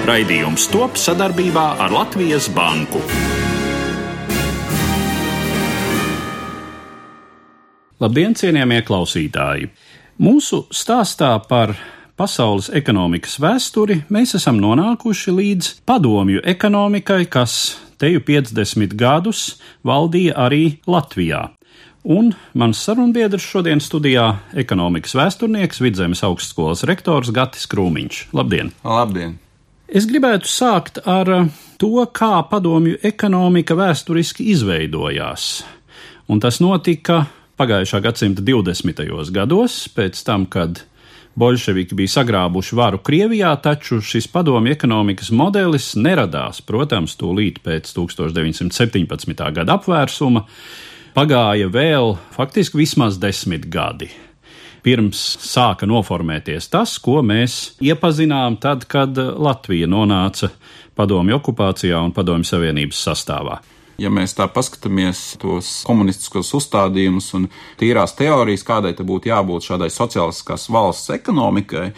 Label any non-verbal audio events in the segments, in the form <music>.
Raidījums top sadarbībā ar Latvijas Banku. Labdien, cienījamie klausītāji! Mūsu stāstā par pasaules ekonomikas vēsturi mēs esam nonākuši līdz padomju ekonomikai, kas teju 50 gadus valdīja arī Latvijā. Un mans sarunbiedrs šodien studijā - ekonomikas vēsturnieks, Vidzemes augstskolas rektors Gatis Krūmiņš. Labdien! Labdien! Es gribētu sākt ar to, kā padomju ekonomika vēsturiski izveidojās. Un tas notika pagājušā gadsimta 20. gados, pēc tam, kad Bolševiki bija sagrābuši varu Krievijā, taču šis padomju ekonomikas modelis neradās, protams, tūlīt pēc 1917. gada apvērsuma. Pagāja vēl faktiski vismaz desmit gadi. Pirms sāka noformēties tas, ko mēs iepazinām tad, kad Latvija nonāca padomju okupācijā un padomju savienības sastāvā. Ja mēs tā paskatāmies tos komunistiskos uzstādījumus un tīrās teorijas, kādai te būtu jābūt šādai sociālistiskās valsts ekonomikai,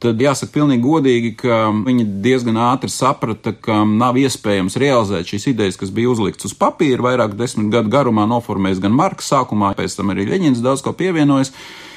tad jāsaka pilnīgi godīgi, ka viņi diezgan ātri saprata, ka nav iespējams realizēt šīs idejas, kas bija uzlikts uz papīra vairāk desmit gadu garumā, noformējis gan Marks sākumā, pēc tam arī Ļeņins daudz ko pievienojis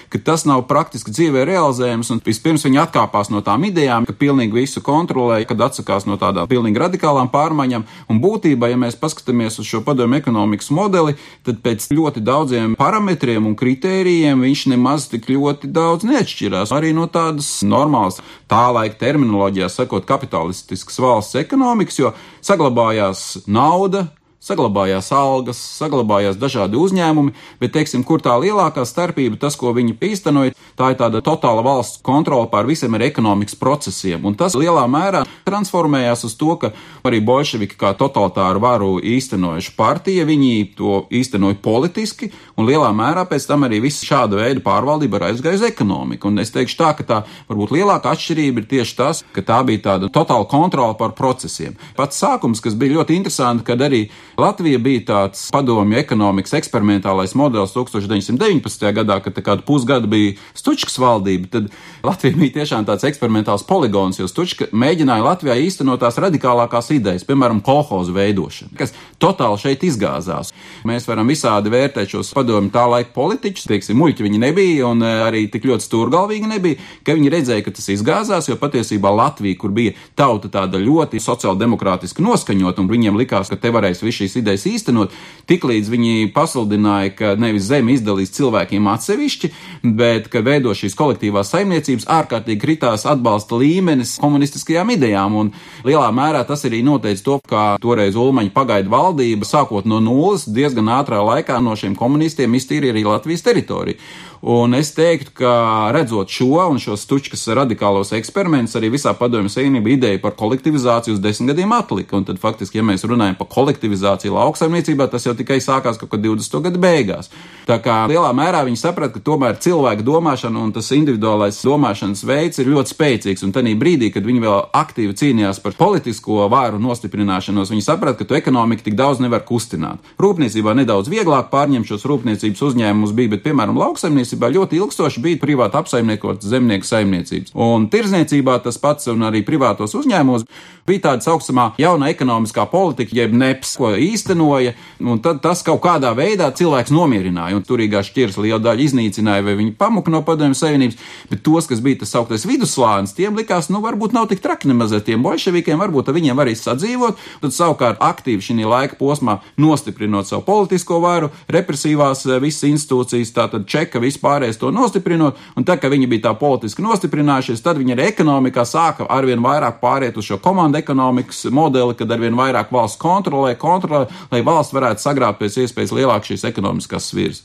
ka tas nav praktiski dzīvē realizējams. Vispirms viņi atkāpās no tām idejām, ka pilnīgi visu kontrolē, kad atsakās no tādām pilnīgi radikālām pārmaiņām. Un būtībā, ja mēs paskatāmies uz šo padomu ekonomikas modeli, tad pēc ļoti daudziem parametriem un kritērijiem viņš nemaz tik ļoti daudz neatšķirās. Arī no tādas normālas, tā laika terminoloģijā sakot, kapitalistiskas valsts ekonomikas, jo saglabājās nauda, Saglabājās algas, saglabājās dažādi uzņēmumi, bet, teiksim, kur tā lielākā starpība, tas, ko viņi īstenoja, tā ir tāda totāla valsts kontrola pār visiem ar ekonomikas procesiem. Un tas lielā mērā transformējās uz to, ka arī bolševiki kā totalitāru varu īstenojuši partija, viņi to īstenoja politiski, un lielā mērā pēc tam arī viss šāda veida pārvaldība ir aizgājusi uz ekonomiku. Un es teikšu tā, ka tā varbūt lielākā atšķirība ir tieši tas, ka tā bija tāda totāla kontrola pār procesiem. Pats sākums, kas bija ļoti interesanti, kad arī Latvija bija tāds padomju ekonomikas eksperimentālais modelis 1919. gadā, kad kādu pusgadu bija Stučkas valdība. Tad Latvija bija tiešām tāds eksperimentāls poligons, jo Stučka mēģināja Latvijā īstenot tās radikālākās idejas, piemēram, kolhozu veidošanu, kas totāli šeit izgāzās. Mēs varam visādi vērtēt šos padomju tā laika politiķus, teiksim, muļķi viņi nebija un eh, arī tik ļoti stūrgalvīgi nebija, ka viņi redzēja, ka tas izgāzās, jo patiesībā Latvija, kur bija tauta tāda ļoti sociāldemokrātiski noskaņot, un viņiem likās, ka te varēs visu šīs idejas īstenot, tiklīdz viņi pasludināja, ka nevis zemi izdalīs cilvēkiem atsevišķi, bet ka veido šīs kolektīvās saimniecības, ārkārtīgi kritās atbalsta līmenis komunistiskajām idejām. Un lielā mērā tas arī noteica to, kā toreiz Ulmaņa pagaidu valdība, sākot no nulles, diezgan ātrā laikā no šiem komunistiem iztīrīja arī Latvijas teritoriju. Un es teiktu, ka redzot šo un šos stučkas radikālos eksperimentus, arī visā padomju savienība ideja par kolektivizāciju uz desmit gadiem atlika. Un tad faktiski, ja mēs runājam par kolektivizāciju lauksaimniecībā, tas jau tikai sākās kaut kad 20. gadu beigās. Tā kā lielā mērā viņi saprata, ka tomēr cilvēka domāšana un tas individuālais domāšanas veids ir ļoti spēcīgs. Un tajā brīdī, kad viņi vēl aktīvi cīnījās par politisko vāru nostiprināšanos, viņi saprata, ka to ekonomiku tik daudz nevar kustināt. Rūpniecībā nedaudz vieglāk pārņemt šos rūpniecības uzņēmumus bija, bet, piemēram, lauksaimniecībā patiesībā ļoti ilgstoši bija privāti apsaimniekotas zemnieku saimniecības. Un tirzniecībā tas pats un arī privātos uzņēmumos bija tāda saucamā jauna ekonomiskā politika, jeb neps, ko īstenoja, un tad tas kaut kādā veidā cilvēks nomierināja, un turīgā šķirs liela daļa iznīcināja vai viņi pamuka no padomju savienības, bet tos, kas bija tas sauktais viduslānis, tiem likās, nu, varbūt nav tik traki nemaz ar tiem bolševikiem, varbūt ar viņiem var arī sadzīvot, tad savukārt aktīvi šī laika posmā nostiprinot savu politisko varu, represīvās eh, visas institūcijas, tātad čeka, viss pārējais to nostiprinot, un tā, ka viņi bija tā politiski nostiprinājušies, tad viņi arī ekonomikā sāka arvien vairāk pāriet uz šo komandu ekonomikas modeli, kad arvien vairāk valsts kontrolē, kontrolē, lai valsts varētu sagrābt pēc iespējas lielāk šīs ekonomiskās sviras.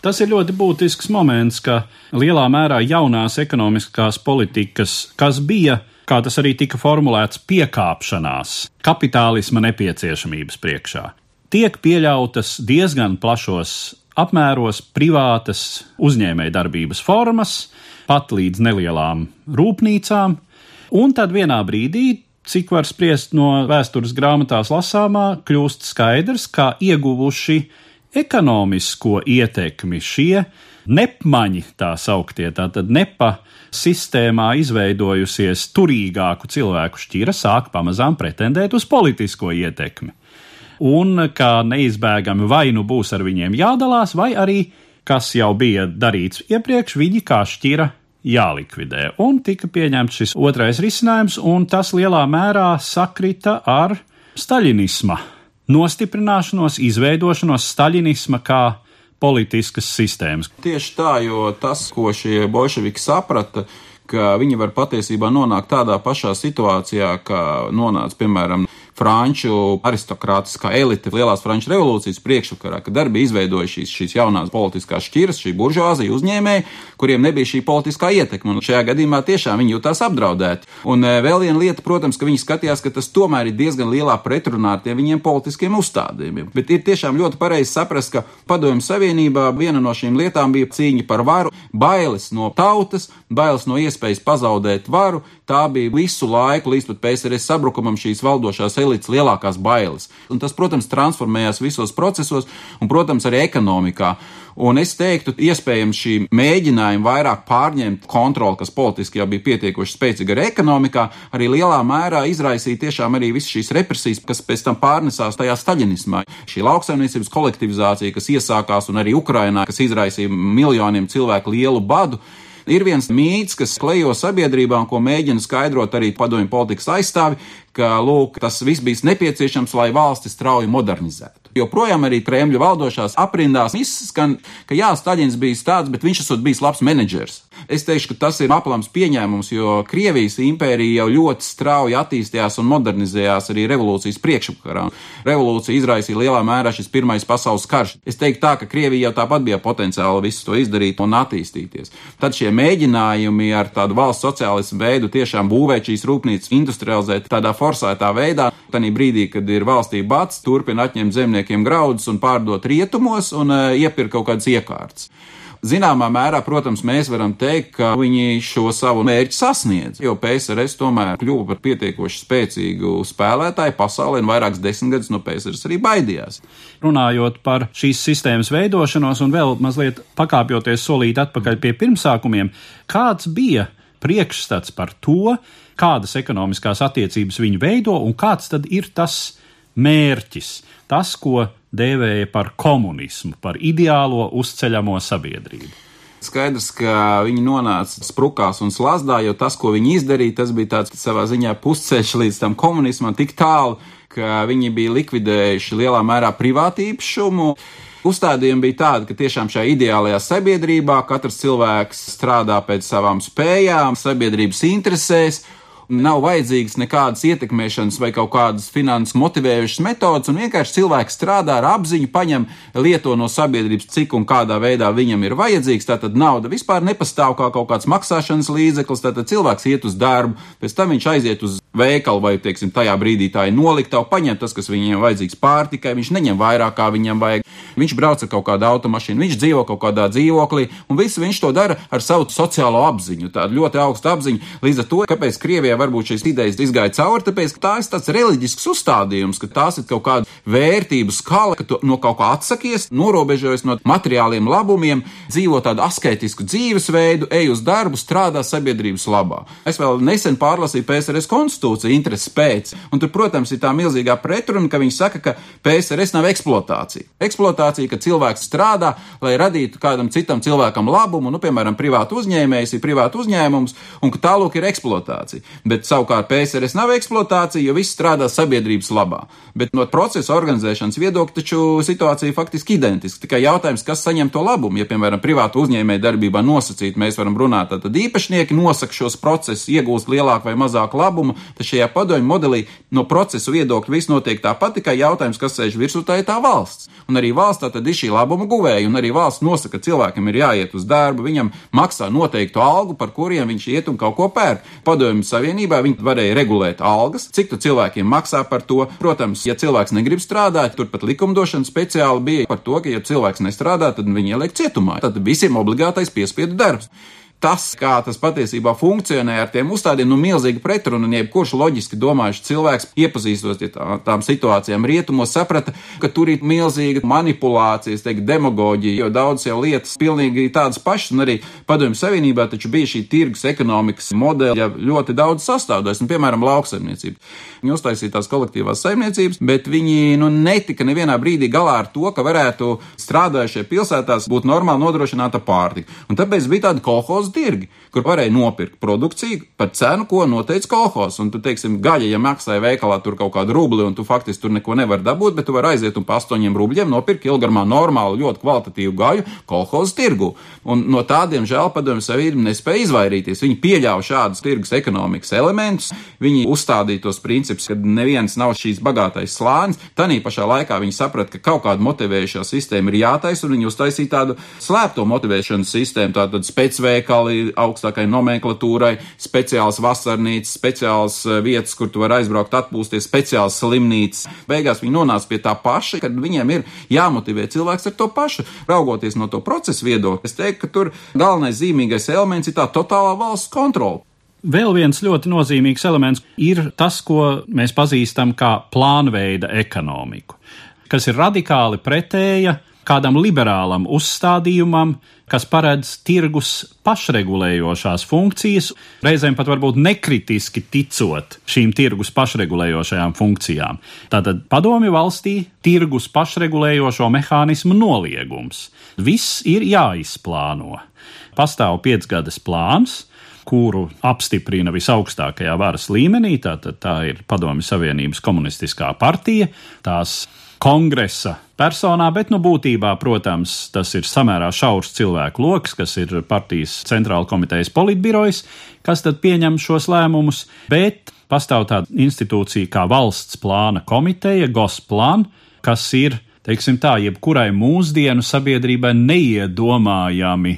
Tas ir ļoti būtisks moments, ka lielā mērā jaunās ekonomiskās politikas, kas bija kā tas arī tika formulēts, piekāpšanās kapitālisma nepieciešamības priekšā. Tiek pieļautas diezgan plašos apmēros privātas uzņēmējdarbības formas, pat līdz nelielām rūpnīcām, un tad vienā brīdī cik var spriest no vēstures grāmatās lasāmā, kļūst skaidrs, ka ieguvuši ekonomisko ietekmi šie nepmaņi, tā sauktie, tātad nepa sistēmā izveidojusies turīgāku cilvēku šķira sāk pamazām pretendēt uz politisko ietekmi. Un kā neizbēgami vai nu būs ar viņiem jādalās, vai arī, kas jau bija darīts iepriekš, viņi kā šķira jālikvidē. Un tika pieņemts šis otrais risinājums, un tas lielā mērā sakrita ar staļinisma nostiprināšanos, izveidošanos staļinisma kā politiskas sistēmas. Tieši tā, jo tas, ko šie bolševiki saprata, ka viņi var patiesībā nonākt tādā pašā situācijā, kā nonāca, piemēram, franču aristokrātiskā elite lielās franču revolūcijas priekšvakarā, kad arī bija izveidojušās šīs, jaunās politiskās šķiras, šī buržuāzija uzņēmēji, kuriem nebija šī politiskā ietekme. Un šajā gadījumā tiešām viņi jutās apdraudēti. Un e, vēl viena lieta, protams, ka viņi skatījās, ka tas tomēr ir diezgan lielā pretrunā ar tiem viņiem politiskiem uzstādījumiem. Bet ir tiešām ļoti pareizi saprast, ka Padomju Savienībā viena no šīm lietām bija cīņa par varu, bailes no tautas, bailes no iespējas pazaudēt varu. Tā bija visu laiku līdz pat PSRS sabrukumam šīs valdošās elites elites lielākās bailes. Un tas, protams, transformējās visos procesos un, protams, arī ekonomikā. Un es teiktu, iespējams, šī mēģinājuma vairāk pārņemt kontroli, kas politiski jau bija pietiekoši spēcīga arī ekonomikā, arī lielā mērā izraisīja tiešām arī visas šīs represijas, kas pēc tam pārnesās tajā staļinismā. Šī lauksaimniecības kolektivizācija, kas iesākās un arī Ukrainā, kas izraisīja miljoniem cilvēku lielu badu. Ir viens mīts, kas klejo sabiedrībā un ko mēģina skaidrot arī padomju politikas aizstāvi, ka lūk, tas viss bija nepieciešams, lai valsti strauji modernizētu. Joprojām arī Kremļa valdošās aprindās izskan, ka jā, Staļins bija tāds, bet viņš esot bijis labs menedžers. Es teikšu, ka tas ir aplams pieņēmums, jo Krievijas impērija jau ļoti strauji attīstījās un modernizējās arī revolūcijas priekšvakarā. Revolūcija izraisīja lielā mērā šis pirmais pasaules karš. Es teiktu tā, ka Krievija jau tāpat bija potenciāli visu to izdarīt un attīstīties. Tad šie mēģinājumi ar tādu valsts sociālismu veidu tiešām būvēt šīs rūpnīcas, industrializēt tādā forsētā veidā, Tanī brīdī, kad ir valstī bats, turpina atņemt zemniekiem graudus un pārdot rietumos un uh, iepirkt kaut kādas iekārtas. Zināmā mērā, protams, mēs varam teikt, ka viņi šo savu mērķi sasniedz, jo PSRS tomēr kļuva par pietiekoši spēcīgu spēlētāju pasaulē, un vairākas desmitgadus no PSRS arī baidījās. Runājot par šīs sistēmas veidošanos un vēl mazliet pakāpjoties solīt atpakaļ pie pirmsākumiem, kāds bija priekšstats par to, kādas ekonomiskās attiecības viņi veido un kāds tad ir tas mērķis, tas, ko dēvēja par komunismu, par ideālo uzceļamo sabiedrību. Skaidrs, ka viņi nonāca sprukās un slazdā, jo tas, ko viņi izdarīja, tas bija tāds savā ziņā pusceļš līdz tam komunismam tik tālu, ka viņi bija likvidējuši lielā mērā privātīpašumu. Uzstādījumi bija tādi, ka tiešām šajā ideālajā sabiedrībā katrs cilvēks strādā pēc savām spējām, sabiedrības interesēs, nav vajadzīgas nekādas ietekmēšanas vai kaut kādas finanses motivējušas metodas, un vienkārši cilvēks strādā ar apziņu, paņem lieto no sabiedrības, cik un kādā veidā viņam ir vajadzīgs. Tātad nauda vispār nepastāv kā kaut kāds maksāšanas līdzeklis, tātad cilvēks iet uz darbu, pēc tam viņš aiziet uz veikalu vai, teiksim, tajā brīdī tā ir noliktava, paņem tas, kas viņiem vajadzīgs pārtikai, viņš neņem vairāk, kā viņam vajag. Viņš brauc ar kaut kādu automašīnu, viņš dzīvo kaut kādā dzīvoklī, un visu viņš to dara ar savu sociālo apziņu, tādu ļoti augstu apziņu. Līdz ar to, kāpēc Krievijā varbūt šīs idejas izgāja cauri, tāpēc, ka tā ir tāds reliģisks uzstādījums, ka tās ir kaut kāda vērtību skala, ka tu no kaut kā atsakies, norobežojies no materiāliem labumiem, dzīvo tādu asketisku dzīvesveidu, ej uz darbu, strādā sabiedrības labā. Es vēl nesen pārlasīju PSRS konstitūciju intereses pēc. Un tur, protams, ir tā milzīgā pretruna, ka viņi saka, ka PSRS nav eksploatācija. Eksploatācija, ka cilvēks strādā, lai radītu kādam citam cilvēkam labumu, nu, piemēram, privātu uzņēmējs ir privātu uzņēmums, un ka tālāk ir eksploatācija. Bet savukārt PSRS nav eksploatācija, jo viss strādā sabiedrības labā. Bet no procesa organizēšanas viedokļa taču situācija faktiski identiska. Tikai jautājums, kas saņem to labumu. Ja, piemēram, privātu uzņēmēju darbībā nosacīt, mēs varam runāt, tad īpašnieki nosaka šos procesus, iegūst lielāku vai mazāku labumu, tad šajā padomju modelī no procesu viedokļa viss notiek tāpat, tikai jautājums, kas sēž virsū, tā ir tā valsts. Un arī valsts tad ir šī labuma guvēja, un arī valsts nosaka, ka cilvēkam ir jāiet uz darbu, viņam maksā noteiktu algu, par kuriem viņš iet un kaut ko pērk. Padomju Savienībā Savienībā, viņi varēja regulēt algas, cik tu cilvēkiem maksā par to. Protams, ja cilvēks negrib strādāt, turpat likumdošana speciāli bija par to, ka, ja cilvēks nestrādā, tad viņi ieliek cietumā. Tad visiem obligātais piespiedu darbs tas, kā tas patiesībā funkcionē ar tiem uzstādījumiem, nu, milzīgi pretruna. Un jebkurš loģiski domājušs cilvēks, iepazīstos ar tā, tām situācijām rietumos, saprata, ka tur ir milzīga manipulācijas, teikt, demagoģija, jo daudz jau lietas pilnīgi tādas pašas, un arī padomju savienībā taču bija šī tirgus ekonomikas modeļa ļoti daudz sastāvdaļas, un, piemēram, lauksaimniecība. Viņi uztaisīja tās kolektīvās saimniecības, bet viņi nu, netika nevienā brīdī galā ar to, ka varētu strādājušie pilsētās būt normāli nodrošināta pārtika. Un tāpēc bija tāda kolhoza tirgi, kur varēja nopirkt produkciju par cenu, ko noteica kolhos. Un, tu, teiksim, gaļa, ja maksāja veikalā tur kaut kādu rubli, un tu faktiski tur neko nevar dabūt, bet tu vari aiziet un pa astoņiem rubļiem nopirkt ilgarmā normālu, ļoti kvalitatīvu gaļu kolhos tirgu. Un no tādiem žēl padomju savienība nespēja izvairīties. Viņi pieļāva šādus tirgus ekonomikas elementus, viņi uzstādīja tos principus, ka neviens nav šīs bagātais slānis. Tanī pašā laikā viņi saprata, ka kaut kāda motivējošā sistēma ir jātaisa, un viņi uztaisīja tādu slēpto motivēšanas sistēmu, tātad spēcveikalu speciāli augstākai nomenklatūrai, speciāls vasarnīcas, speciāls eh, vietas, kur tu vari aizbraukt, atpūsties, speciāls slimnīcas. Beigās viņi nonāca pie tā paša, kad viņiem ir jāmotivē cilvēks ar to pašu. Raugoties no to procesa viedokļa, es teiktu, ka tur galvenais zīmīgais elements ir tā totālā valsts kontrola. Vēl viens ļoti nozīmīgs elements ir tas, ko mēs pazīstam kā plānveida ekonomiku, kas ir radikāli pretēja kādam liberālam uzstādījumam, kas paredz tirgus pašregulējošās funkcijas, reizēm pat varbūt nekritiski ticot šīm tirgus pašregulējošajām funkcijām. Tātad padomju valstī tirgus pašregulējošo mehānismu noliegums. Viss ir jāizplāno. Pastāv piecgades plāns, kuru apstiprina visaugstākajā varas līmenī. Tātad tā ir Padomju Savienības komunistiskā partija, tās kongresa personā, bet, nu, būtībā, protams, tas ir samērā šaurs cilvēku lokus, kas ir partijas centrāla komitejas politbirojas, kas tad pieņem šos lēmumus, bet pastāv tāda institūcija kā valsts plāna komiteja, GOSPLAN, kas ir, teiksim tā, jebkurai mūsdienu sabiedrībai neiedomājami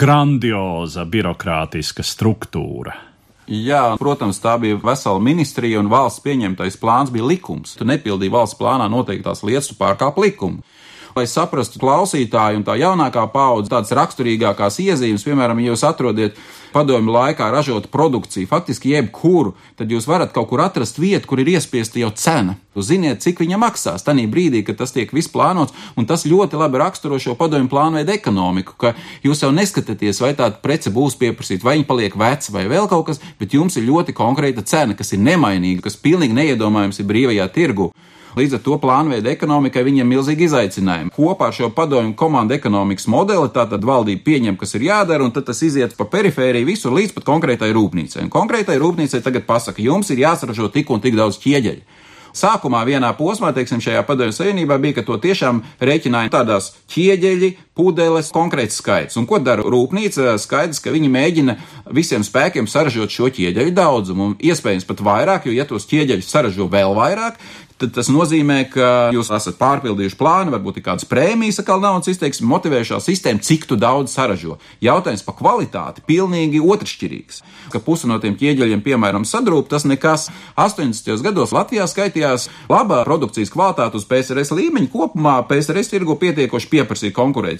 grandioza birokrātiska struktūra. Jā, protams, tā bija vesela ministrija un valsts pieņemtais plāns bija likums. Tu nepildīji valsts plānā noteiktās lietas, tu pārkāp likumu lai saprastu klausītāju un tā jaunākā paudze tādas raksturīgākās iezīmes, piemēram, ja jūs atrodiet padomju laikā ražotu produkciju, faktiski jebkuru, tad jūs varat kaut kur atrast vietu, kur ir iespiesta jau cena. Jūs ziniet, cik viņa maksās tajā brīdī, kad tas tiek viss plānots, un tas ļoti labi raksturo šo padomju plānveidu ekonomiku, ka jūs jau neskatāties, vai tāda prece būs pieprasīta, vai viņa paliek veca, vai vēl kaut kas, bet jums ir ļoti konkrēta cena, kas ir nemainīga, kas pilnīgi neiedomājams ir brīvajā tirgu. Līdz ar to plānveida ekonomikai viņiem milzīgi izaicinājumi. Kopā ar šo padomju komandu ekonomikas modeli tātad valdība pieņem, kas ir jādara, un tad tas iziet pa perifēriju visur līdz pat konkrētai rūpnīcai. Un konkrētai rūpnīcai tagad pasaka, jums ir jāsaražo tik un tik daudz ķieģeļu. Sākumā vienā posmā, teiksim, šajā padomju savienībā bija, ka to tiešām rēķināja tādās ķieģeļi, pudeles, konkrēts skaits. Un ko dara rūpnīca? Skaidrs, ka viņi mēģina visiem spēkiem saražot šo ķieģeļu daudzumu, un iespējams pat vairāk, jo ja tos ķieģeļus saražo vēl vairāk, tad tas nozīmē, ka jūs esat pārpildījuši plānu, varbūt ir kādas prēmijas, kā naudas izteiksme, motivējošā sistēma, cik daudz saražo. Jautājums par kvalitāti pilnīgi otršķirīgs. Ka pusi no tiem ķieģeļiem, piemēram, sadrūp, tas nekas. 80. gados Latvijā skaitījās laba produkcijas kvalitāte uz PSRS līmeņa. Kopumā PSRS tirgu pietiekoši pieprasīja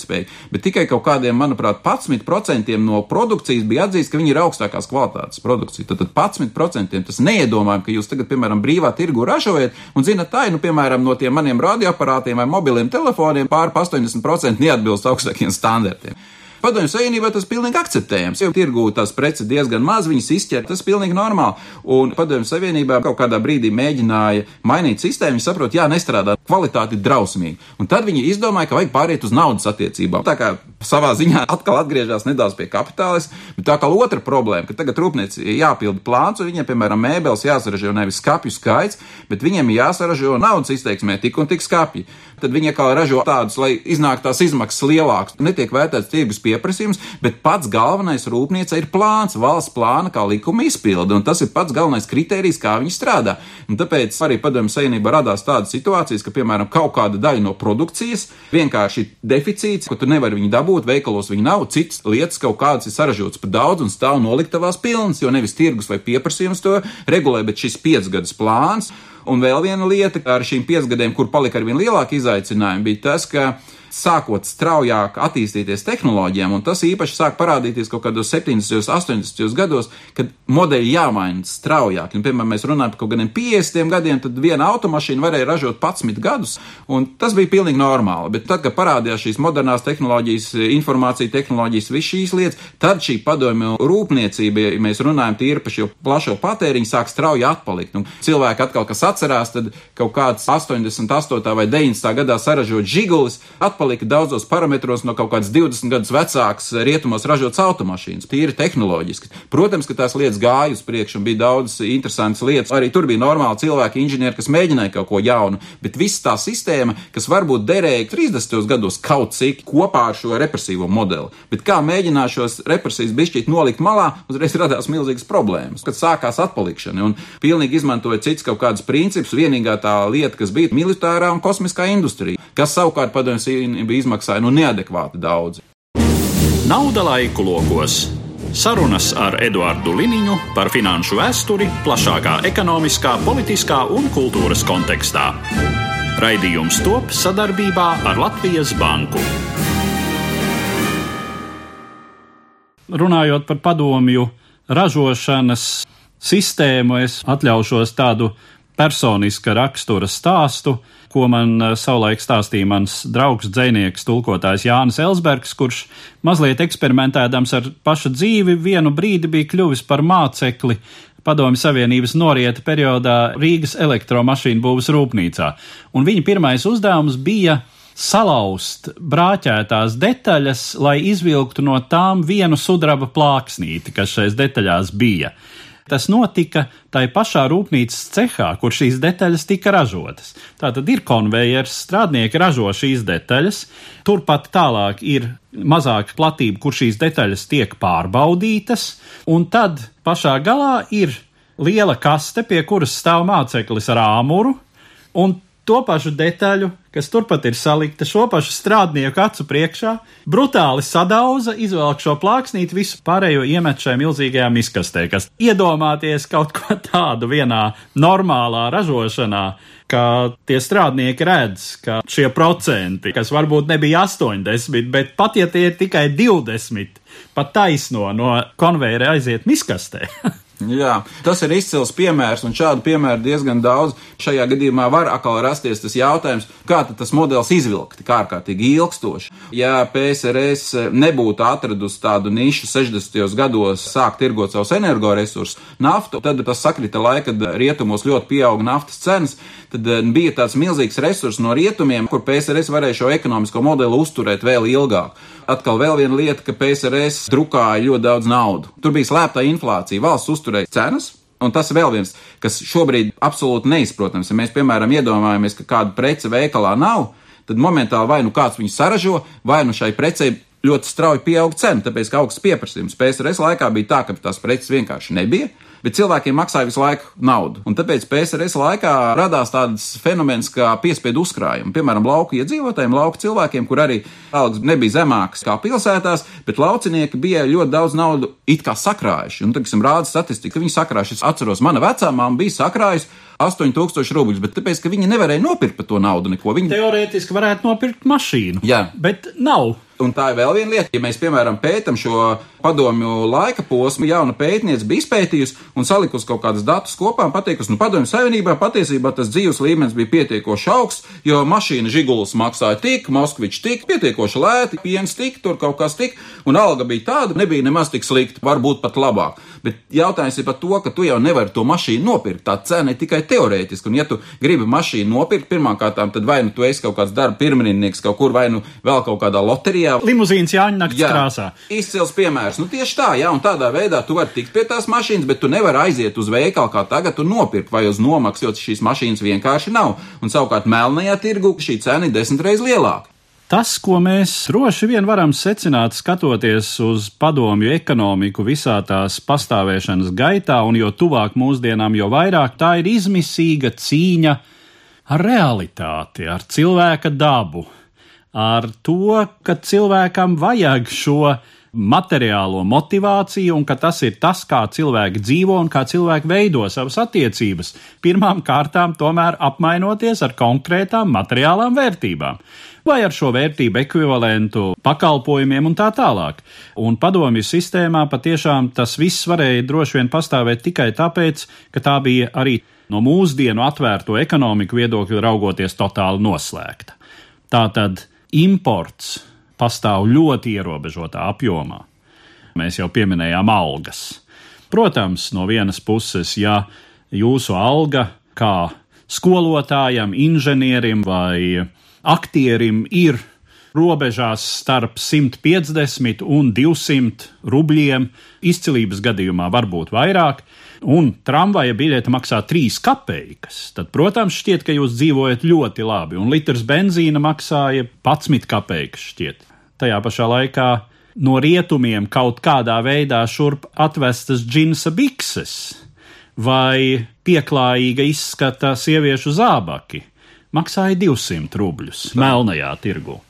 konkurētspēju, bet tikai kaut kādiem, manuprāt, 11% no produkcijas bija atzīst, ka viņi ir augstākās kvalitātes produkcija. Tad, tad 11% tas neiedomājam, ka jūs tagad, piemēram, brīvā tirgu ražojat un zinat, tā ir, nu, piemēram, no tiem maniem radioaparātiem vai mobiliem telefoniem pār 80% neatbilst augstākiem standartiem. Padomju Savienībā tas pilnīgi akceptējams. Jo tirgū tās preces diezgan maz, viņas izķer, tas pilnīgi normāli. Un Padomju Savienībā kaut kādā brīdī mēģināja mainīt sistēmu, viņi saprot, jā, nestrādā, kvalitāte ir drausmīga. Un tad viņi izdomāja, ka vajag pāriet uz naudas attiecībām. Tā kā savā ziņā <laughs> atkal atgriežas nedaudz pie kapitālis, bet tā kā otra problēma, ka tagad rūpniecībai jāpilda plāns, un viņiem, piemēram, mēbeles jāsaražo nevis skāpju skaits, bet viņiem jāsaražo naudas izteiksmē tik un tik skāpji. Tad viņi kā ražo tādus, lai iznāk tās izmaksas lielākas. Netiek vērtēts tirgus pieprasījums pieprasījums, bet pats galvenais rūpniecei ir plāns, valsts plāna kā likuma izpilde, un tas ir pats galvenais kriterijs, kā viņi strādā. Un tāpēc arī padomju savienībā radās tādas situācijas, ka, piemēram, kaut kāda daļa no produkcijas vienkārši deficīts, ka tu nevari viņu dabūt, veikalos viņu nav, citas lietas kaut kādas ir saražotas par daudz un stāv noliktavās pilnas, jo nevis tirgus vai pieprasījums to regulē, bet šis piecgadus plāns. Un vēl viena lieta ar šīm piecgadēm, kur palika ar vien lielāku izaicinājumu, bija tas, ka sākot straujāk attīstīties tehnoloģijām, un tas īpaši sāk parādīties kaut kādos 70. un 80. gados, kad modeļi jāmaina straujāk. Un, piemēram, mēs runājam par kaut kādiem 50 gadiem, tad viena automašīna varēja ražot 11 gadus, un tas bija pilnīgi normāli. Bet tad, kad parādījās šīs modernās tehnoloģijas, informācija tehnoloģijas, visas šīs lietas, tad šī padomju rūpniecība, ja mēs runājam tīri par šo plašo patēriņu, sāk strauji atpalikt. Un cilvēki atkal, kas atcerās, tad kaut kāds 88. vai 90. gadā saražot žigulis, atpalikt atpalika daudzos parametros no kaut kādas 20 gadus vecākas rietumos ražotas automašīnas, tīri tehnoloģiski. Protams, ka tās lietas gāja uz priekšu un bija daudz interesantas lietas. Arī tur bija normāli cilvēki, inženieri, kas mēģināja kaut ko jaunu, bet viss tā sistēma, kas varbūt derēja 30. gados kaut cik kopā ar šo represīvo modeli. Bet kā mēģināja šos represijas bišķīt nolikt malā, uzreiz radās milzīgas problēmas, kad sākās atpalikšana un pilnīgi izmantoja cits kaut kādus principus. Vienīgā tā lieta, kas bija militārā un kosmiskā industrija, kas savukārt padomjas bija izmaksāja nu neadekvāti daudz. Nauda laiku lokos. Sarunas ar Eduardu Liniņu par finanšu vēsturi plašākā ekonomiskā, politiskā un kultūras kontekstā. Raidījums top sadarbībā ar Latvijas Banku. Runājot par padomju ražošanas sistēmu, es atļaušos tādu personiska rakstura stāstu ko man eh, savulaik stāstīja mans draugs, dzinieks, tulkotājs Jānis Elsbergs, kurš mazliet eksperimentēdams ar pašu dzīvi, vienu brīdi bija kļuvis par mācekli Padomju Savienības norieta periodā Rīgas elektromašīnu būvas rūpnīcā. Un viņa pirmais uzdevums bija salauzt brāķētās detaļas, lai izvilktu no tām vienu sudraba plāksnīti, kas šais detaļās bija. Tas notika tai pašā rūpnīcas cehā, kur šīs detaļas tika ražotas. Tā tad ir konvejers, strādnieki ražo šīs detaļas, turpat tālāk ir mazāka platība, kur šīs detaļas tiek pārbaudītas, un tad pašā galā ir liela kaste, pie kuras stāv māceklis ar āmuru, un to pašu detaļu, kas turpat ir salikta šo pašu strādnieku acu priekšā, brutāli sadauza, izvelk šo plāksnīti, visu pārējo iemet šajā milzīgajā miskastē, kas iedomāties kaut ko tādu vienā normālā ražošanā, ka tie strādnieki redz, ka šie procenti, kas varbūt nebija 80, bet pat ja tie ir tikai 20, pat taisno no konveijera aiziet miskastē. <laughs> Jā, tas ir izcils piemērs, un šādu piemēru diezgan daudz. Šajā gadījumā var atkal rasties tas jautājums, kā tas modelis izvilkt, kā ārkārtīgi ilgstoši. Ja PSRS nebūtu atradusi tādu nišu 60. gados sākt tirgot savus energoresursus, naftu, tad tas sakrita laika, kad rietumos ļoti pieauga naftas cenas, tad eh, bija tāds milzīgs resurs no rietumiem, kur PSRS varēja šo ekonomisko modeli uzturēt vēl ilgāk. Atkal vēl viena lieta, ka PSRS drukāja ļoti daudz naudu. Tur bija slēpta inflācija, valsts uzturēja cenas, Un tas ir vēl viens, kas šobrīd absolūti neizprotams. Ja mēs, piemēram, iedomājamies, ka kāda prece veikalā nav, tad momentāli vai nu kāds viņu saražo, vai nu šai precei ļoti strauji pieaug cena, tāpēc ka augsts pieprasījums. PSRS laikā bija tā, ka tās preces vienkārši nebija bet cilvēkiem maksāja visu laiku naudu. Un tāpēc PSRS laikā radās tāds fenomens kā piespiedu uzkrājumi. Piemēram, lauku iedzīvotājiem, lauku cilvēkiem, kur arī algas nebija zemākas kā pilsētās, bet laucinieki bija ļoti daudz naudu it kā sakrājuši. Un, teiksim, rāda statistika, ka viņi sakrājuši. Es atceros, mana vecā māma bija sakrājusi 8000 rubļus, bet tāpēc, ka viņi nevarēja nopirkt par to naudu neko. Viņi teorētiski varētu nopirkt mašīnu. Jā, bet nav. Un tā ir vēl viena lieta, ja mēs, piemēram, pētām šo padomju laika posmu, jauna pētniece bija izpētījusi un salikusi kaut kādas datus kopā un pateikusi, nu, padomju savienībā patiesībā tas dzīves līmenis bija pietiekoši augsts, jo mašīna žigulis maksāja tik, Moskvičs tik, pietiekoši lēti, piens tik, tur kaut kas tik, un alga bija tāda, nebija nemaz tik slikta, varbūt pat labāk. Bet jautājums ir par to, ka tu jau nevari to mašīnu nopirkt. Tā cena ir tikai teorētiska, un ja tu gribi mašīnu nopirkt pirmkārt, tad vai nu tu esi kaut kāds darba pirmrindnieks kaut kur, vai nu vēl kaut kādā loterijā Latvijā. Limuzīns Jāņa naktas jā, krāsā. Izcils piemērs. Nu, tieši tā, jā, un tādā veidā tu vari tikt pie tās mašīnas, bet tu nevari aiziet uz veikalu kā tagad un nopirkt vai uz nomaksu, jo šīs mašīnas vienkārši nav. Un savukārt melnajā tirgu šī cena ir desmit reizes lielāka. Tas, ko mēs droši vien varam secināt, skatoties uz padomju ekonomiku visā tās pastāvēšanas gaitā, un jo tuvāk mūsdienām, jo vairāk tā ir izmisīga cīņa ar realitāti, ar cilvēka dabu, ar to, ka cilvēkam vajag šo materiālo motivāciju un ka tas ir tas, kā cilvēki dzīvo un kā cilvēki veido savas attiecības. Pirmām kārtām tomēr apmainoties ar konkrētām materiālām vērtībām vai ar šo vērtību ekvivalentu pakalpojumiem un tā tālāk. Un padomju sistēmā patiešām tas viss varēja droši vien pastāvēt tikai tāpēc, ka tā bija arī no mūsdienu atvērto ekonomiku viedokļu raugoties totāli noslēgta. Tātad imports pastāv ļoti ierobežotā apjomā. Mēs jau pieminējām algas. Protams, no vienas puses, ja jūsu alga kā skolotājam, inženierim vai aktierim ir robežās starp 150 un 200 rubļiem, izcilības gadījumā varbūt vairāk, un tramvaja biļete maksā 3 kopeikas, tad, protams, šķiet, ka jūs dzīvojat ļoti labi, un litrs benzīna maksāja 11 kopeikas šķiet. Tajā pašā laikā no rietumiem kaut kādā veidā šurp atvestas džinsa bikses vai pieklājīga izskata sieviešu zābaki maksāja 200 rubļus melnajā tirgu.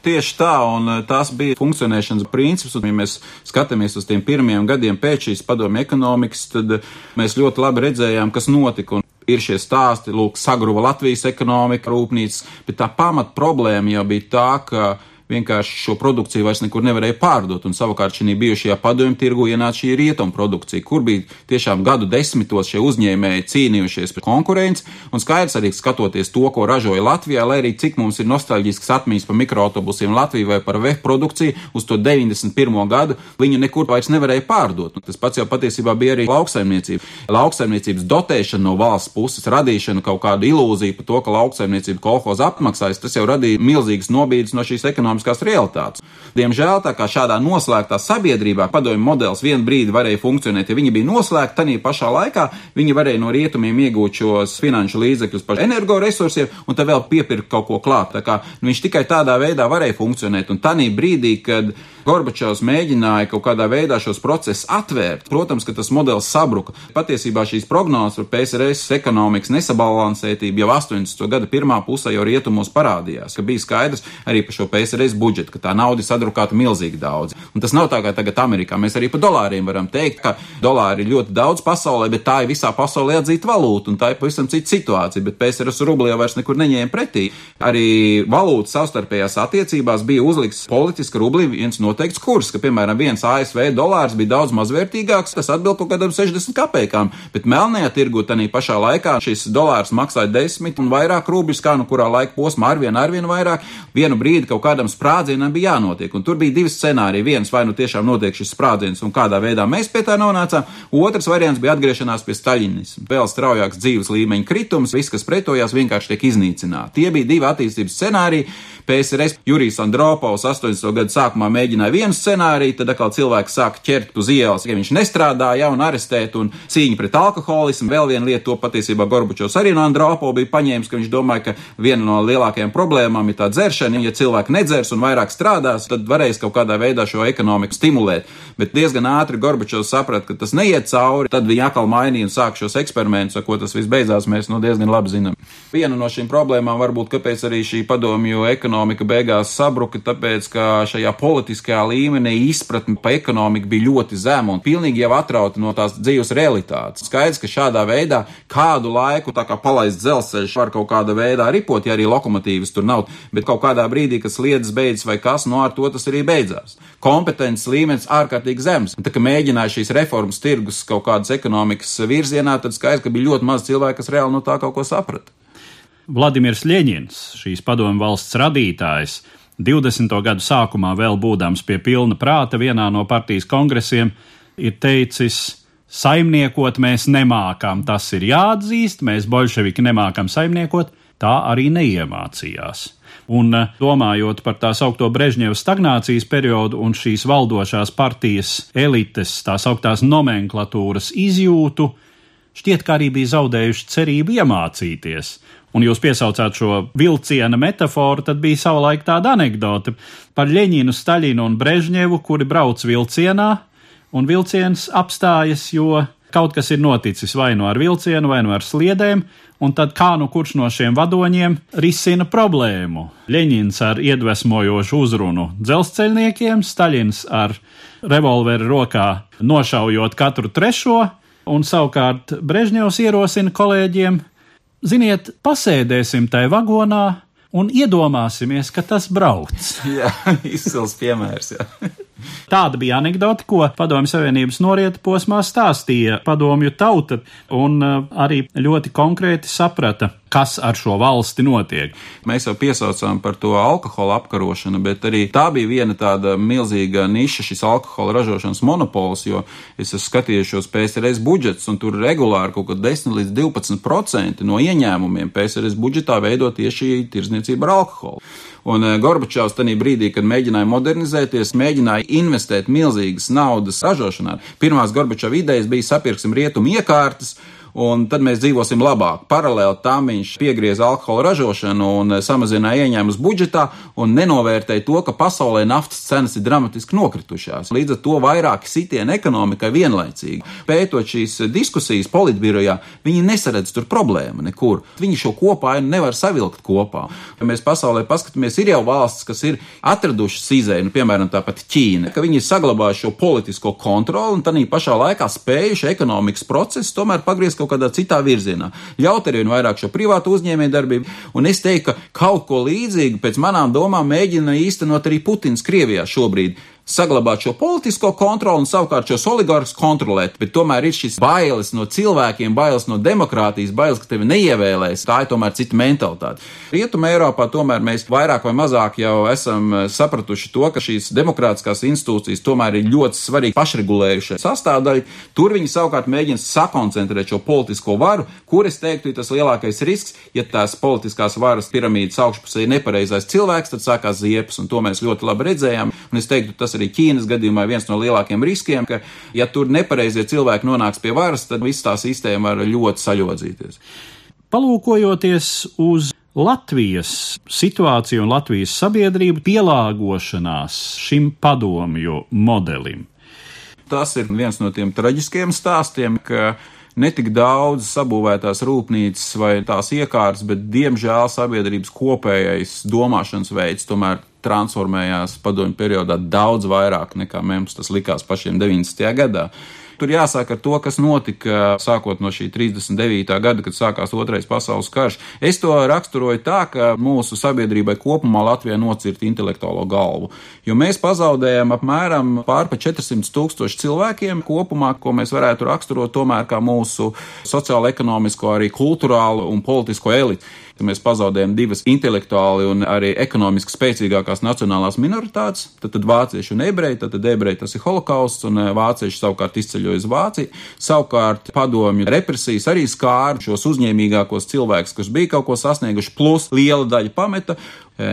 Tieši tā, un eh, tas bija funkcionēšanas princips. Un, ja mēs skatāmies uz tiem pirmiem gadiem pēc šīs padomju ekonomikas, tad eh, mēs ļoti labi redzējām, kas notika. Un ir šie stāsti, lūk, sagruva Latvijas ekonomika, rūpnīcas, bet tā pamat problēma jau bija tā, ka vienkārši šo produkciju vairs nekur nevarēja pārdot. Un savukārt šī bijušajā padomju tirgu ienāca šī rietumu produkcija, kur bija tiešām gadu desmitos šie uzņēmēji cīnījušies par konkurenci. Un skaidrs arī skatoties to, ko ražoja Latvijā, lai arī cik mums ir nostalģisks atmiņas par mikroautobusiem Latvijā vai par VF produkciju uz to 91. gadu, viņu nekur vairs nevarēja pārdot. Un tas pats jau patiesībā bija arī lauksaimniecība. Lauksaimniecības dotēšana no valsts puses, radīšana kaut kāda ilūzija par to, ka lauksaimniecība kolhoz apmaksājas, tas jau radīja milzīgas nobīdes no šīs ekonomikas ekonomiskās realitātes. Diemžēl tā kā šādā noslēgtā sabiedrībā padomju modelis vienu brīdi varēja funkcionēt, ja viņi bija noslēgti, tad pašā laikā viņi varēja no rietumiem iegūt šos finanšu līdzekļus par energoresursiem un tad vēl piepirkt kaut ko klāt. Tā kā nu, viņš tikai tādā veidā varēja funkcionēt. Un tajā brīdī, kad Gorbačovs mēģināja kaut kādā veidā šos procesus atvērt, protams, ka tas modelis sabruka. Patiesībā šīs prognozes par PSRS ekonomikas nesabalansētību jau 80. gada pirmā pusē jau rietumos parādījās, ka bija skaidrs arī par šo PSRS bez budžeta, ka tā nauda ir sadrukāta milzīgi daudz. Un tas nav tā kā tagad Amerikā. Mēs arī par dolāriem varam teikt, ka dolāri ir ļoti daudz pasaulē, bet tā ir visā pasaulē atzīta valūta, un tā ir pavisam cita situācija. Bet PSRS rubli jau vairs nekur neņēma pretī. Arī valūtas savstarpējās attiecībās bija uzlikts politiski rubli viens noteikts kurs, ka, piemēram, viens ASV dolārs bija daudz mazvērtīgāks, tas atbild kaut kādam 60 kapekām, bet melnajā tirgu tanī pašā laikā šis dolārs maksāja 10 un vairāk rubļus, kā nu kurā laika posmā arvien, arvien vairāk. Vienu brīdi kaut kādam sprādzienam bija jānotiek. Un tur bija divi scenāriji. Viens vai nu tiešām notiek šis sprādziens un kādā veidā mēs pie tā nonācām. Otrs variants bija atgriešanās pie staļinisma. Vēl straujāks dzīves līmeņa kritums, viss, kas pretojās, vienkārši tiek iznīcināts. Tie bija divi attīstības scenāriji. PSRS Jurijs Andropovs 80. gadu sākumā mēģināja vienu scenāriju, tad atkal cilvēks sāka ķert uz ielas, ja viņš nestrādā, jau un arestēt, un cīņa pret alkoholismu. Vēl viena lieta, to patiesībā Gorbačovs arī no Andropova bija paņēmis, ka viņš domāja, ka viena no lielākajām problēmām ir tā dzeršana. Ja cilvēki nedzers un vairāk strādās, tad varēs kaut kādā veidā šo ekonomiku stimulēt. Bet diezgan ātri Gorbačovs saprata, ka tas neiet cauri. Tad viņi atkal mainīja un sāka šos eksperimentus, ar ko tas viss beidzās. Mēs nu diezgan labi zinām. Viena no šīm problēmām varbūt, kāpēc arī šī padomju ekonomika beigās sabruka, tāpēc, ka šajā politiskajā līmenī izpratne par ekonomiku bija ļoti zema un pilnīgi jau atrauta no tās dzīves realitātes. Skaidrs, ka šādā veidā kādu laiku tā kā palaist dzelzceļš var kaut kādā veidā ripot, ja arī lokomotīvas tur nav, bet kaut kādā brīdī, kad sliedas beidzas vai kas, no ar to tas arī beidzās. Kompetences līmenis ārkārtīgi zems. Tā kā mēģināja šīs reformas tirgus kaut kādas ekonomikas virzienā, tad skaidrs, ka bija ļoti maz cilvēku, kas reāli no tā kaut ko saprata. Vladimirs Ļeņins, šīs padomu valsts radītājs, 20. gadu sākumā vēl būdams pie pilna prāta vienā no partijas kongresiem, ir teicis, saimniekot mēs nemākam, tas ir jāatzīst, mēs bolševiki nemākam saimniekot, tā arī neiemācījās. Un eh, domājot par tā saucamo Brežņeva stagnācijas periodu un šīs valdošās partijas elites, tā sauktās nomenklatūras izjūtu, šķiet, ka arī bija zaudējuši cerību iemācīties. Un jūs piesaucāt šo vilciena metaforu, tad bija savulaik tāda anekdote par Ļeņinu, Staļinu un Brežņevu, kuri brauc vilcienā, un vilciens apstājas, jo kaut kas ir noticis vai nu no ar vilcienu, vai nu no ar sliedēm, un tad kā nu kurš no šiem vadoņiem risina problēmu. Ļeņins ar iedvesmojošu uzrunu dzelzceļniekiem, Staļins ar revolveru rokā nošaujot katru trešo, un savukārt Brežņevs ierosina kolēģiem: Ziniet, pasēdēsim tajā vagonā un iedomāsimies, ka tas brauc. <laughs> jā, izcils piemērs. Jā. Tāda bija anekdote, ko Padomju Savienības norieta posmā stāstīja padomju tauta, un uh, arī ļoti konkrēti saprata, kas ar šo valsti notiek. Mēs jau piesaucām par to alkohola apkarošanu, bet arī tā bija viena tāda milzīga niša, šis alkohola ražošanas monopols, jo es esmu skatījies šos PSRS budžets, un tur regulāri kaut kad 10 līdz 12% no ieņēmumiem PSRS budžetā veido tieši tirzniecība ar alkoholu. Un eh, Gorbačovs tajā brīdī, kad mēģināja modernizēties, mēģināja investēt milzīgas naudas ražošanā. Pirmās Gorbačova idejas bija sapirksim rietumu iekārtas un tad mēs dzīvosim labāk. Paralēli tam viņš piegrieza alkohola ražošanu un eh, samazināja ieņēmumus budžetā un nenovērtēja to, ka pasaulē naftas cenas ir dramatiski nokritušās. Līdz ar to vairāki sitieni ekonomikai vienlaicīgi. Pētot šīs diskusijas politbirojā, viņi nesaredz tur problēmu nekur. Viņi šo kopāju nevar savilkt kopā. Ja mēs pasaulē paskatāmies, ir jau valstis, kas ir atradušas izēju, nu, piemēram, tāpat Ķīna, ka viņi ir saglabājuši šo politisko kontroli un tādā pašā laikā spējuši ekonomikas procesu tomēr pagriezt kaut kādā citā virzienā. Ļaut arī vairāk šo privātu uzņēmēju darbību, un es teiktu, ka kaut ko līdzīgu pēc manām domām mēģina īstenot arī Putins Krievijā šobrīd saglabāt šo politisko kontroli un savukārt šos oligarhus kontrolēt. Bet tomēr ir šis bailes no cilvēkiem, bailes no demokrātijas, bailes, ka tevi neievēlēs. Tā ir tomēr cita mentalitāte. Rietumē Eiropā tomēr mēs vairāk vai mazāk jau esam eh, sapratuši to, ka šīs demokrātiskās institūcijas tomēr ir ļoti svarīga pašregulējuša sastāvdaļa. Tur viņi savukārt mēģina sakoncentrēt šo politisko varu, kur es teiktu, ir tas lielākais risks, ja tās politiskās varas piramīdas augšpusē ir nepareizais cilvēks, tad sākās ziepes, un to mēs ļoti labi redzējām. Un es teiktu, tas arī Ķīnas gadījumā viens no lielākiem riskiem, ka, ja tur nepareizie cilvēki nonāks pie varas, tad viss tā sistēma var ļoti saļodzīties. Palūkojoties uz Latvijas situāciju un Latvijas sabiedrību pielāgošanās šim padomju modelim. Tas ir viens no tiem traģiskiem stāstiem, ka netik daudz sabūvētās rūpnīcas vai tās iekārtas, bet diemžēl sabiedrības kopējais domāšanas veids tomēr transformējās padomju periodā daudz vairāk nekā mums tas likās pašiem 90. gadā. Tur jāsāk ar to, kas notika sākot no šī 39. gada, kad sākās Otrais pasaules karš. Es to raksturoju tā, ka mūsu sabiedrībai kopumā Latvijā nocirta intelektuālo galvu, jo mēs pazaudējam apmēram pār pa 400 tūkstoši cilvēkiem kopumā, ko mēs varētu raksturot tomēr kā mūsu sociālo, ekonomisko, arī kultūrālo un politisko elitu ka mēs pazaudējam divas intelektuāli un arī ekonomiski spēcīgākās nacionālās minoritātes, tad, tad vācieši un ebreji, tad, tad ebreji tas ir holokausts, un eh, vācieši savukārt izceļoja uz Vāciju. Savukārt padomju represijas arī skāra šos uzņēmīgākos cilvēkus, kas bija kaut ko sasnieguši, plus liela daļa pameta,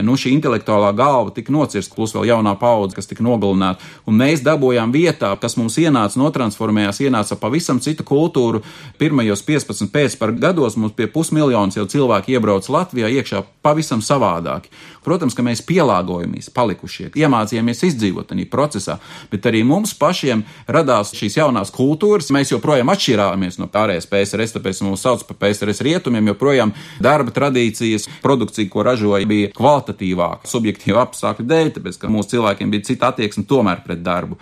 nu, šī intelektuālā galva tika nocirsta, plus vēl jaunā paudze, kas tika nogalināta. Un mēs dabūjām vietā, kas mums ienāca, notransformējās, ienāca pavisam citu kultūru. Pirmajos 15 pēcpar gados mums pie pusmiljonas jau cilvēki iebrauc Latvijā iekšā pavisam savādāki. Protams, ka mēs pielāgojamies, palikušie, iemācījāmies izdzīvot tajā procesā, bet arī mums pašiem radās šīs jaunās kultūras. Mēs joprojām atšķirāmies no pārējās PSRS, tāpēc mums sauc par PSRS rietumiem, joprojām darba tradīcijas, produkcija, ko ražoja, bija kvalitatīvāka, subjektīva apstākļu dēļ, tāpēc ka mūsu cilvēkiem bija cita attieksme tomēr pret darbu.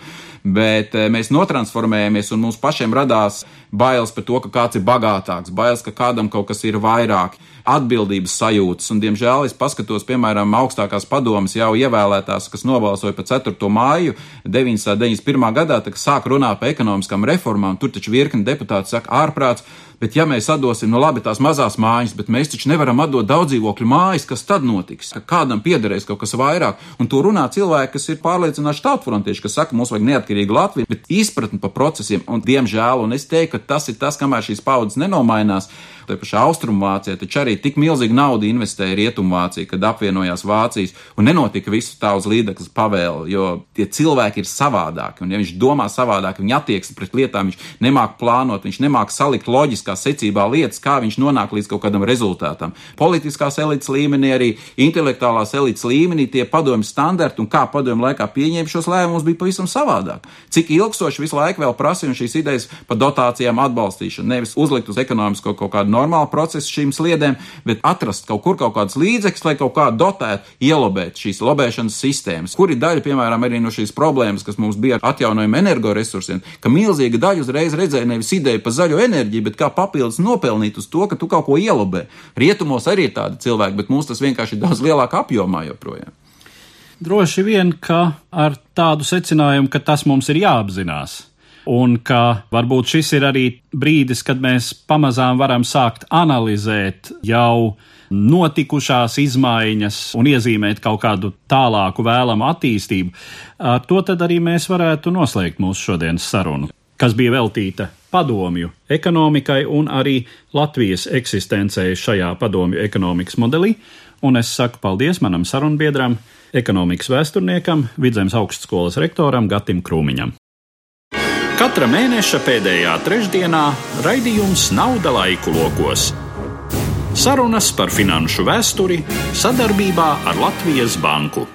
Bet eh, mēs notransformējamies un mums pašiem radās bailes par to, ka kāds ir bagātāks, bailes, ka kādam kaut kas ir vairāk atbildības sajūtas. Un, diemžēl, es paskatos, piemēram, augstākās padomas jau ievēlētās, kas nobalsoja par 4. māju 991. gadā, kad sāk runāt par ekonomiskām reformām. Tur taču virkni deputāti saka, ārprāts. Bet, ja mēs atdosim, nu labi, tās mazās mājas, bet mēs taču nevaram atdot daudz dzīvokļu mājas, kas tad notiks? Ka kādam piederēs kaut kas vairāk, un to runā cilvēki, kas ir pārliecināti tautfrontieši, kas saka, mums vajag neatkarīgu Latviju, bet izpratni par procesiem, un diemžēl, un es teiktu, ka tas ir tas, kamēr šīs paudzes nenomainās, Tā pašā Austrumvācijā taču arī tik milzīga nauda investēja Rietumvācija, kad apvienojās Vācijas un nenotika visu tā uz līdzekļu pavēli, jo tie cilvēki ir savādāki. Un, ja viņš domā savādāk, viņa attieksme pret lietām, viņš nemāk plānot, viņš nemāk salikt loģiskā secībā lietas, kā viņš nonāk līdz kaut kādam rezultātam. Politiskās elites līmenī, arī intelektuālās elites līmenī tie padomju standarti un kā padomju laikā pieņēma šos lēmumus bija pavisam savādāk. Cik ilgstoši visu laiku vēl prasīja šīs idejas par dotācijām atbalstīšanu, nevis uzlikt uz ekonomisko kaut kādu normālu procesu šīm sliedēm, bet atrast kaut kur kaut kādus līdzekļus, lai kaut kā dotētu, ielobēt šīs lobēšanas sistēmas, kur ir daļa, piemēram, arī no šīs problēmas, kas mums bija ar atjaunojumu energoresursiem, ka milzīga daļa uzreiz redzēja nevis ideju par zaļo enerģiju, bet kā papildus nopelnīt uz to, ka tu kaut ko ielobē. Rietumos arī ir tādi cilvēki, bet mums tas vienkārši ir daudz lielākā apjomā joprojām. Droši vien, ka ar tādu secinājumu, ka tas mums ir jāapzinās. Un ka varbūt šis ir arī brīdis, kad mēs pamazām varam sākt analizēt jau notikušās izmaiņas un iezīmēt kaut kādu tālāku vēlamu attīstību. Ar to tad arī mēs varētu noslēgt mūsu šodienas sarunu, kas bija veltīta padomju ekonomikai un arī Latvijas eksistencei šajā padomju ekonomikas modelī. Un es saku paldies manam sarunbiedram, ekonomikas vēsturniekam, Vidzemes augstskolas rektoram Gatim Krūmiņam. Katra mēneša pēdējā trešdienā raidījums Nauda laiku lokos. Sarunas par finanšu vēsturi sadarbībā ar Latvijas Banku.